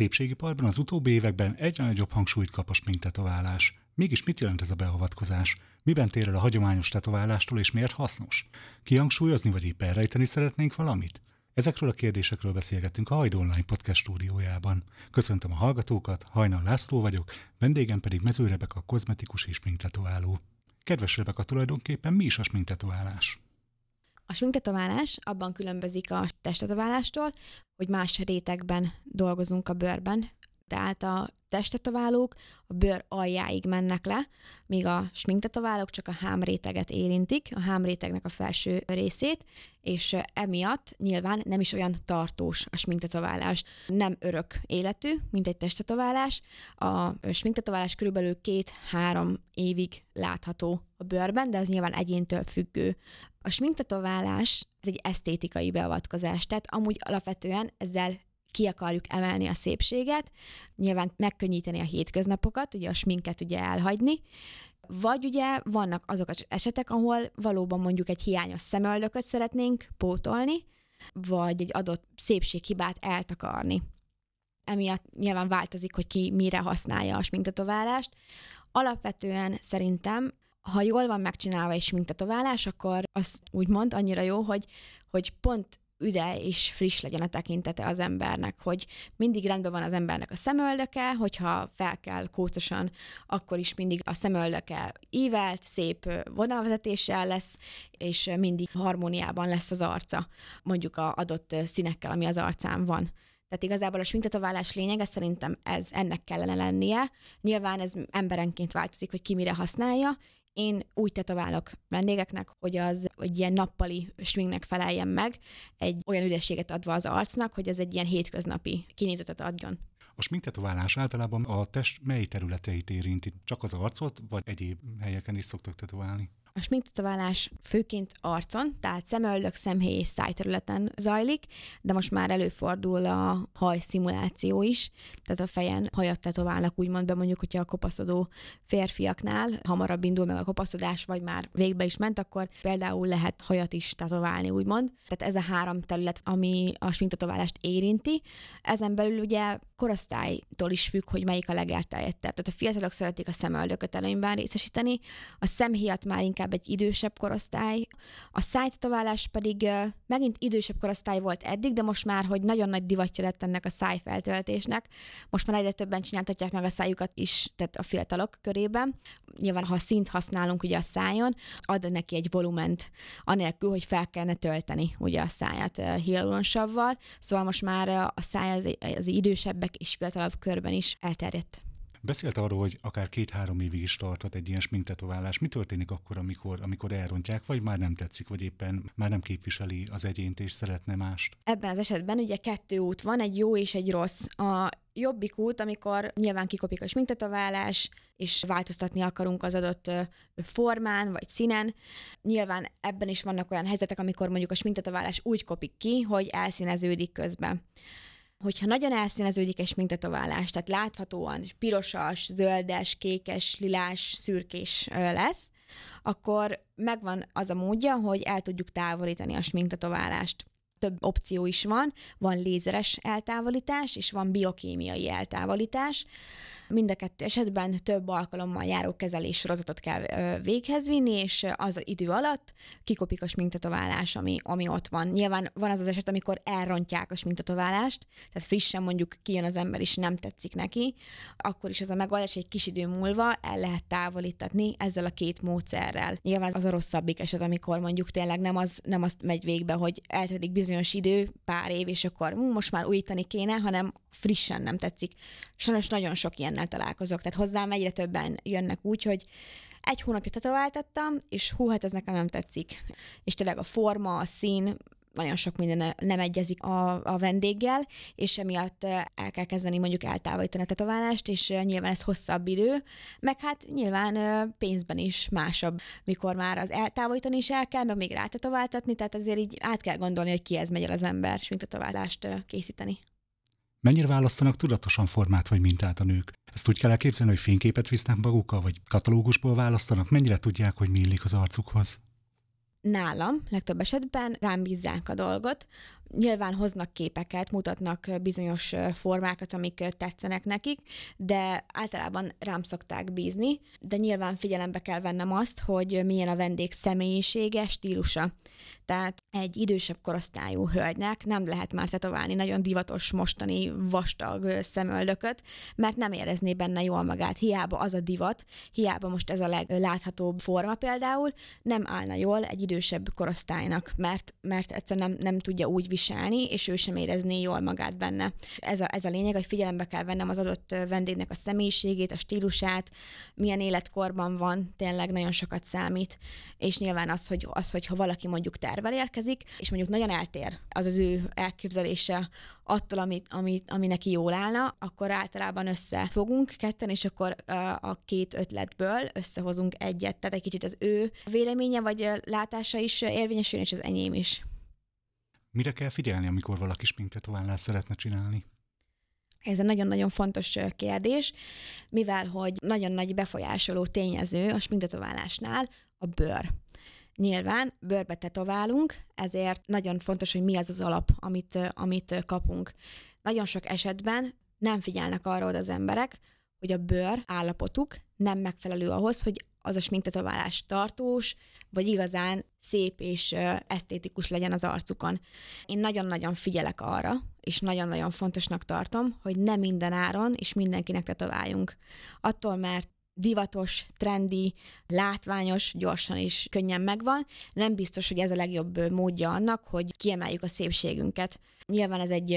szépségiparban az utóbbi években egyre nagyobb hangsúlyt kap a sminktetoválás. Mégis mit jelent ez a beavatkozás? Miben tér el a hagyományos tetoválástól és miért hasznos? Kihangsúlyozni vagy épp elrejteni szeretnénk valamit? Ezekről a kérdésekről beszélgetünk a Hajd Online podcast stúdiójában. Köszöntöm a hallgatókat, Hajnal László vagyok, vendégem pedig Mező Rebeka, kozmetikus és sminktetováló. Kedves Rebeka, tulajdonképpen mi is a sminktetoválás? A sminktetoválás abban különbözik a testtetoválástól, hogy más rétegben dolgozunk a bőrben, tehát a testetoválók a bőr aljáig mennek le, míg a sminktetoválók csak a hámréteget érintik, a hámrétegnek a felső részét, és emiatt nyilván nem is olyan tartós a sminktetoválás. Nem örök életű, mint egy testetoválás. A sminktetoválás körülbelül két-három évig látható a bőrben, de ez nyilván egyéntől függő. A sminktetoválás ez egy esztétikai beavatkozás, tehát amúgy alapvetően ezzel ki akarjuk emelni a szépséget, nyilván megkönnyíteni a hétköznapokat, ugye a sminket ugye elhagyni, vagy ugye vannak azok az esetek, ahol valóban mondjuk egy hiányos szemöldököt szeretnénk pótolni, vagy egy adott szépséghibát eltakarni. Emiatt nyilván változik, hogy ki mire használja a sminktetoválást. Alapvetően szerintem, ha jól van megcsinálva egy sminktetoválás, akkor az úgymond annyira jó, hogy, hogy pont üde és friss legyen a tekintete az embernek, hogy mindig rendben van az embernek a szemöldöke, hogyha fel kell kócosan, akkor is mindig a szemöldöke ívelt, szép vonalvezetéssel lesz, és mindig harmóniában lesz az arca, mondjuk a adott színekkel, ami az arcán van. Tehát igazából a sminktetoválás lényege szerintem ez ennek kellene lennie. Nyilván ez emberenként változik, hogy ki mire használja, én úgy tetoválok vendégeknek, hogy az hogy ilyen nappali sminknek feleljen meg, egy olyan üdességet adva az arcnak, hogy ez egy ilyen hétköznapi kinézetet adjon. A sminktetoválás általában a test mely területeit érinti? Csak az arcot, vagy egyéb helyeken is szoktak tetoválni? A sminktetoválás főként arcon, tehát szemöldök, szemhéj és szájterületen zajlik, de most már előfordul a hajszimuláció is, tehát a fejen hajat tetoválnak úgymond be, mondjuk, hogyha a kopaszodó férfiaknál hamarabb indul meg a kopaszodás, vagy már végbe is ment, akkor például lehet hajat is tetoválni, úgymond. Tehát ez a három terület, ami a sminktetoválást érinti. Ezen belül ugye korosztálytól is függ, hogy melyik a legelterjedtebb. Tehát a fiatalok szeretik a szemöldököt előnyben részesíteni, a szemhéjat már inkább inkább egy idősebb korosztály. A szájtetoválás pedig megint idősebb korosztály volt eddig, de most már, hogy nagyon nagy divatja lett ennek a szájfeltöltésnek, most már egyre többen csináltatják meg a szájukat is, tehát a fiatalok körében. Nyilván, ha szint használunk ugye a szájon, ad neki egy volument, anélkül, hogy fel kellene tölteni ugye a száját hialuronsavval. Szóval most már a száj az, az idősebbek és fiatalabb körben is elterjedt. Beszélt arról, hogy akár két-három évig is tarthat egy ilyen sminktetoválás. Mi történik akkor, amikor, amikor elrontják, vagy már nem tetszik, vagy éppen már nem képviseli az egyént, és szeretne mást? Ebben az esetben ugye kettő út van, egy jó és egy rossz. A jobbik út, amikor nyilván kikopik a sminktetoválás, és változtatni akarunk az adott formán vagy színen. Nyilván ebben is vannak olyan helyzetek, amikor mondjuk a sminktetoválás úgy kopik ki, hogy elszíneződik közben hogyha nagyon elszíneződik egy sminktetoválás, tehát láthatóan pirosas, zöldes, kékes, lilás, szürkés lesz, akkor megvan az a módja, hogy el tudjuk távolítani a sminktetoválást több opció is van, van lézeres eltávolítás, és van biokémiai eltávolítás. Mind a kettő esetben több alkalommal járó kezelés sorozatot kell véghez vinni, és az idő alatt kikopik a sminktetoválás, ami, ami ott van. Nyilván van az az eset, amikor elrontják a sminktetoválást, tehát frissen mondjuk kijön az ember, és nem tetszik neki, akkor is ez a megoldás egy kis idő múlva el lehet távolítatni ezzel a két módszerrel. Nyilván az a rosszabbik eset, amikor mondjuk tényleg nem az, nem azt megy végbe, hogy eltelik bizonyos idő, pár év, és akkor most már újítani kéne, hanem frissen nem tetszik. Sajnos nagyon sok ilyennel találkozok, tehát hozzám egyre többen jönnek úgy, hogy egy hónapja tetováltattam, és hú, hát ez nekem nem tetszik. És tényleg a forma, a szín, nagyon sok minden nem egyezik a, a vendéggel, és emiatt el kell kezdeni mondjuk eltávolítani a tetoválást, és nyilván ez hosszabb idő, meg hát nyilván pénzben is másabb, mikor már az eltávolítani is el kell, meg még rátetováltatni, tehát azért így át kell gondolni, hogy ki ez megy el az ember, és tetoválást készíteni. Mennyire választanak tudatosan formát vagy mintát a nők? Ezt úgy kell elképzelni, hogy fényképet visznek magukkal, vagy katalógusból választanak? Mennyire tudják, hogy mi illik az arcukhoz? nálam legtöbb esetben rám bízzák a dolgot. Nyilván hoznak képeket, mutatnak bizonyos formákat, amik tetszenek nekik, de általában rám szokták bízni, de nyilván figyelembe kell vennem azt, hogy milyen a vendég személyisége, stílusa. Tehát egy idősebb korosztályú hölgynek nem lehet már tetoválni nagyon divatos mostani vastag szemöldököt, mert nem érezné benne jól magát. Hiába az a divat, hiába most ez a legláthatóbb forma például, nem állna jól egy idősebb korosztálynak, mert, mert egyszerűen nem, nem tudja úgy viselni, és ő sem érezné jól magát benne. Ez a, ez a lényeg, hogy figyelembe kell vennem az adott vendégnek a személyiségét, a stílusát, milyen életkorban van, tényleg nagyon sokat számít, és nyilván az, hogy, az, hogy ha valaki mondjuk tervel érkezik, és mondjuk nagyon eltér az az ő elképzelése attól, amit, amit, ami neki jól állna, akkor általában összefogunk ketten, és akkor a két ötletből összehozunk egyet. Tehát egy kicsit az ő véleménye vagy látása is érvényesül, és az enyém is. Mire kell figyelni, amikor valaki sminktetoválást szeretne csinálni? Ez egy nagyon-nagyon fontos kérdés, mivel hogy nagyon nagy befolyásoló tényező a sminktetoválásnál a bőr. Nyilván bőrbe tetoválunk, ezért nagyon fontos, hogy mi az az alap, amit, amit kapunk. Nagyon sok esetben nem figyelnek arra az emberek, hogy a bőr állapotuk nem megfelelő ahhoz, hogy az a sminktetoválás tartós, vagy igazán szép és esztétikus legyen az arcukon. Én nagyon-nagyon figyelek arra, és nagyon-nagyon fontosnak tartom, hogy nem minden áron és mindenkinek tetováljunk. Attól, mert divatos, trendi, látványos, gyorsan és könnyen megvan. Nem biztos, hogy ez a legjobb módja annak, hogy kiemeljük a szépségünket. Nyilván ez, egy,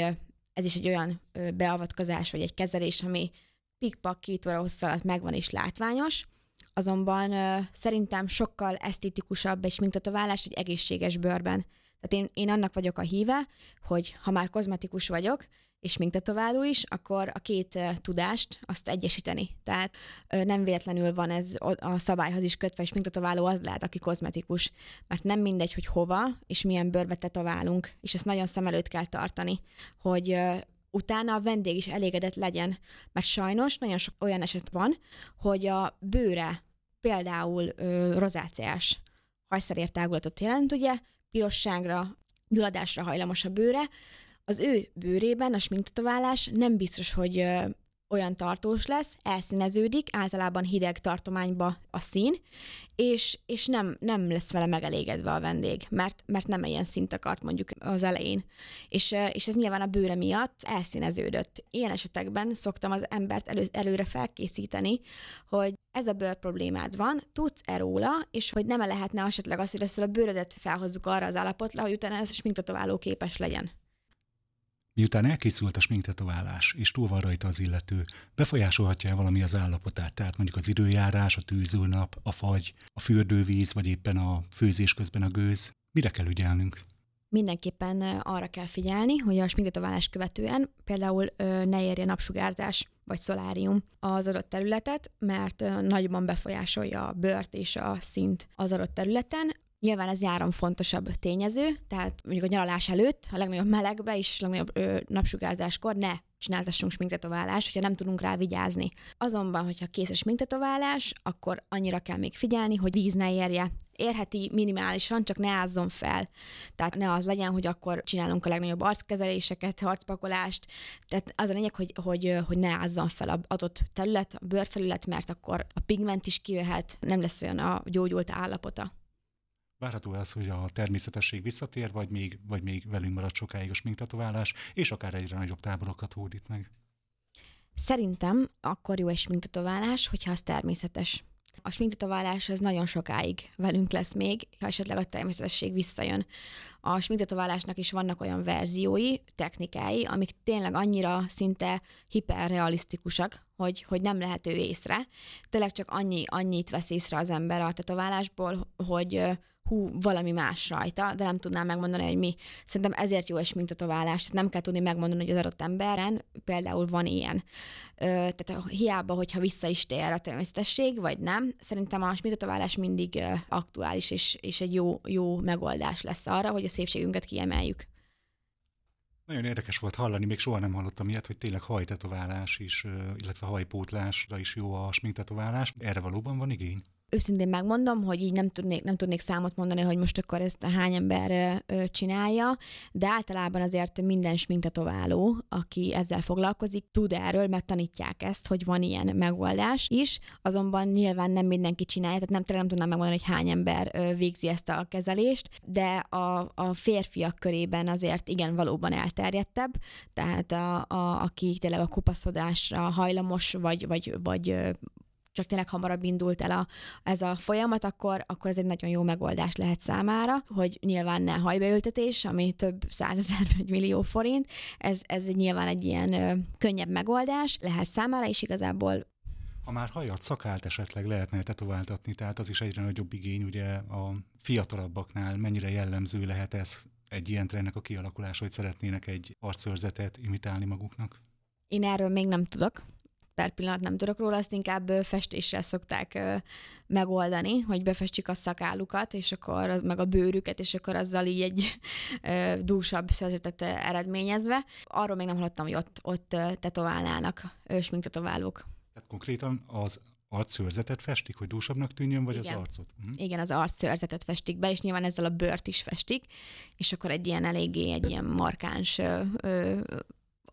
ez is egy olyan beavatkozás, vagy egy kezelés, ami pikpak két óra hossz alatt megvan és látványos, azonban szerintem sokkal esztétikusabb egy mintatoválás egy egészséges bőrben. Tehát én, én annak vagyok a híve, hogy ha már kozmetikus vagyok, és mintatováló is, akkor a két tudást azt egyesíteni. Tehát nem véletlenül van ez a szabályhoz is kötve, és mintatováló az lehet, aki kozmetikus. Mert nem mindegy, hogy hova és milyen bőrbe tetoválunk, és ezt nagyon szem előtt kell tartani, hogy utána a vendég is elégedett legyen. Mert sajnos nagyon sok olyan eset van, hogy a bőre például ö, rozáciás hajszerértágulatot jelent, ugye, pirosságra, gyulladásra hajlamos a bőre, az ő bőrében a sminktetoválás nem biztos, hogy olyan tartós lesz, elszíneződik, általában hideg tartományba a szín, és, és nem, nem lesz vele megelégedve a vendég, mert, mert nem ilyen szint akart mondjuk az elején. És, és ez nyilván a bőre miatt elszíneződött. Ilyen esetekben szoktam az embert elő, előre felkészíteni, hogy ez a bőr problémád van, tudsz-e róla, és hogy nem -e lehetne esetleg azt, hogy ezt a bőrödet felhozzuk arra az állapotra, hogy utána ez a sminktetováló képes legyen. Miután elkészült a sminktetoválás, és túl van rajta az illető, befolyásolhatja valami az állapotát, tehát mondjuk az időjárás, a tűzőnap, a fagy, a fürdővíz, vagy éppen a főzés közben a gőz. Mire kell ügyelnünk? Mindenképpen arra kell figyelni, hogy a sminktetoválás követően például ne érje napsugárzás vagy szolárium az adott területet, mert nagyban befolyásolja a bőrt és a szint az adott területen. Nyilván ez nyáron fontosabb tényező, tehát mondjuk a nyaralás előtt, a legnagyobb melegbe és a legnagyobb ö, napsugárzáskor ne csináltassunk sminktetoválást, hogyha nem tudunk rá vigyázni. Azonban, hogyha kész a sminktetoválás, akkor annyira kell még figyelni, hogy víz ne érje. Érheti minimálisan, csak ne ázzon fel. Tehát ne az legyen, hogy akkor csinálunk a legnagyobb arckezeléseket, harcpakolást. Tehát az a lényeg, hogy, hogy, hogy ne ázzon fel a adott terület, a bőrfelület, mert akkor a pigment is kijöhet, nem lesz olyan a gyógyult állapota. Várható az, hogy a természetesség visszatér, vagy még, vagy még velünk marad sokáig a sminktetoválás, és akár egyre nagyobb táborokat hódít meg? Szerintem akkor jó egy sminktetoválás, hogyha az természetes. A sminktetoválás az nagyon sokáig velünk lesz még, ha esetleg a természetesség visszajön. A sminktetoválásnak is vannak olyan verziói, technikái, amik tényleg annyira szinte hiperrealisztikusak, hogy, hogy nem lehető észre. Tényleg csak annyi, annyit vesz észre az ember a tetoválásból, hogy hú, valami más rajta, de nem tudnám megmondani, hogy mi. Szerintem ezért jó egy mintatoválás. Nem kell tudni megmondani, hogy az adott emberen például van ilyen. Ö, tehát hiába, hogyha vissza is tér a természetesség, vagy nem, szerintem a mintatoválás mindig ö, aktuális, és, és egy jó, jó megoldás lesz arra, hogy a szépségünket kiemeljük. Nagyon érdekes volt hallani, még soha nem hallottam ilyet, hogy tényleg hajtetoválás is, illetve hajpótlásra is jó a sminktetoválás. Erre valóban van igény? Őszintén megmondom, hogy így nem tudnék, nem tudnék számot mondani, hogy most akkor ezt hány ember csinálja, de általában azért minden smintetováló, aki ezzel foglalkozik, tud erről, mert tanítják ezt, hogy van ilyen megoldás is, azonban nyilván nem mindenki csinálja, tehát nem, nem tudnám megmondani, hogy hány ember végzi ezt a kezelést, de a, a férfiak körében azért igen, valóban elterjedtebb, tehát a, a, aki tényleg a kopaszodásra hajlamos, vagy, vagy, vagy csak tényleg hamarabb indult el a, ez a folyamat, akkor, akkor ez egy nagyon jó megoldás lehet számára, hogy nyilván ne hajbeültetés, ami több százezer vagy millió forint, ez, ez nyilván egy ilyen ö, könnyebb megoldás lehet számára, és igazából ha már hajat, szakált esetleg lehetne tetováltatni, tehát az is egyre nagyobb igény, ugye a fiatalabbaknál mennyire jellemző lehet ez egy ilyen trendnek a kialakulása, hogy szeretnének egy arcőrzetet imitálni maguknak? Én erről még nem tudok, per pillanat nem tudok róla, azt inkább festéssel szokták megoldani, hogy befestjük a szakállukat, és akkor meg a bőrüket, és akkor azzal így egy dúsabb szörzetet eredményezve. Arról még nem hallottam, hogy ott, ott tetoválnának tetoválók. Tehát konkrétan az arcszőrzetet festik, hogy dúsabbnak tűnjön, vagy Igen. az arcot? Hm? Igen, az arcszőrzetet festik be, és nyilván ezzel a bőrt is festik, és akkor egy ilyen eléggé, egy ilyen markáns ö, ö,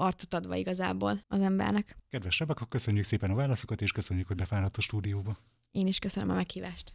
arcot adva igazából az embernek. Kedves Rebeka, köszönjük szépen a válaszokat, és köszönjük, hogy befáradt a stúdióba. Én is köszönöm a meghívást.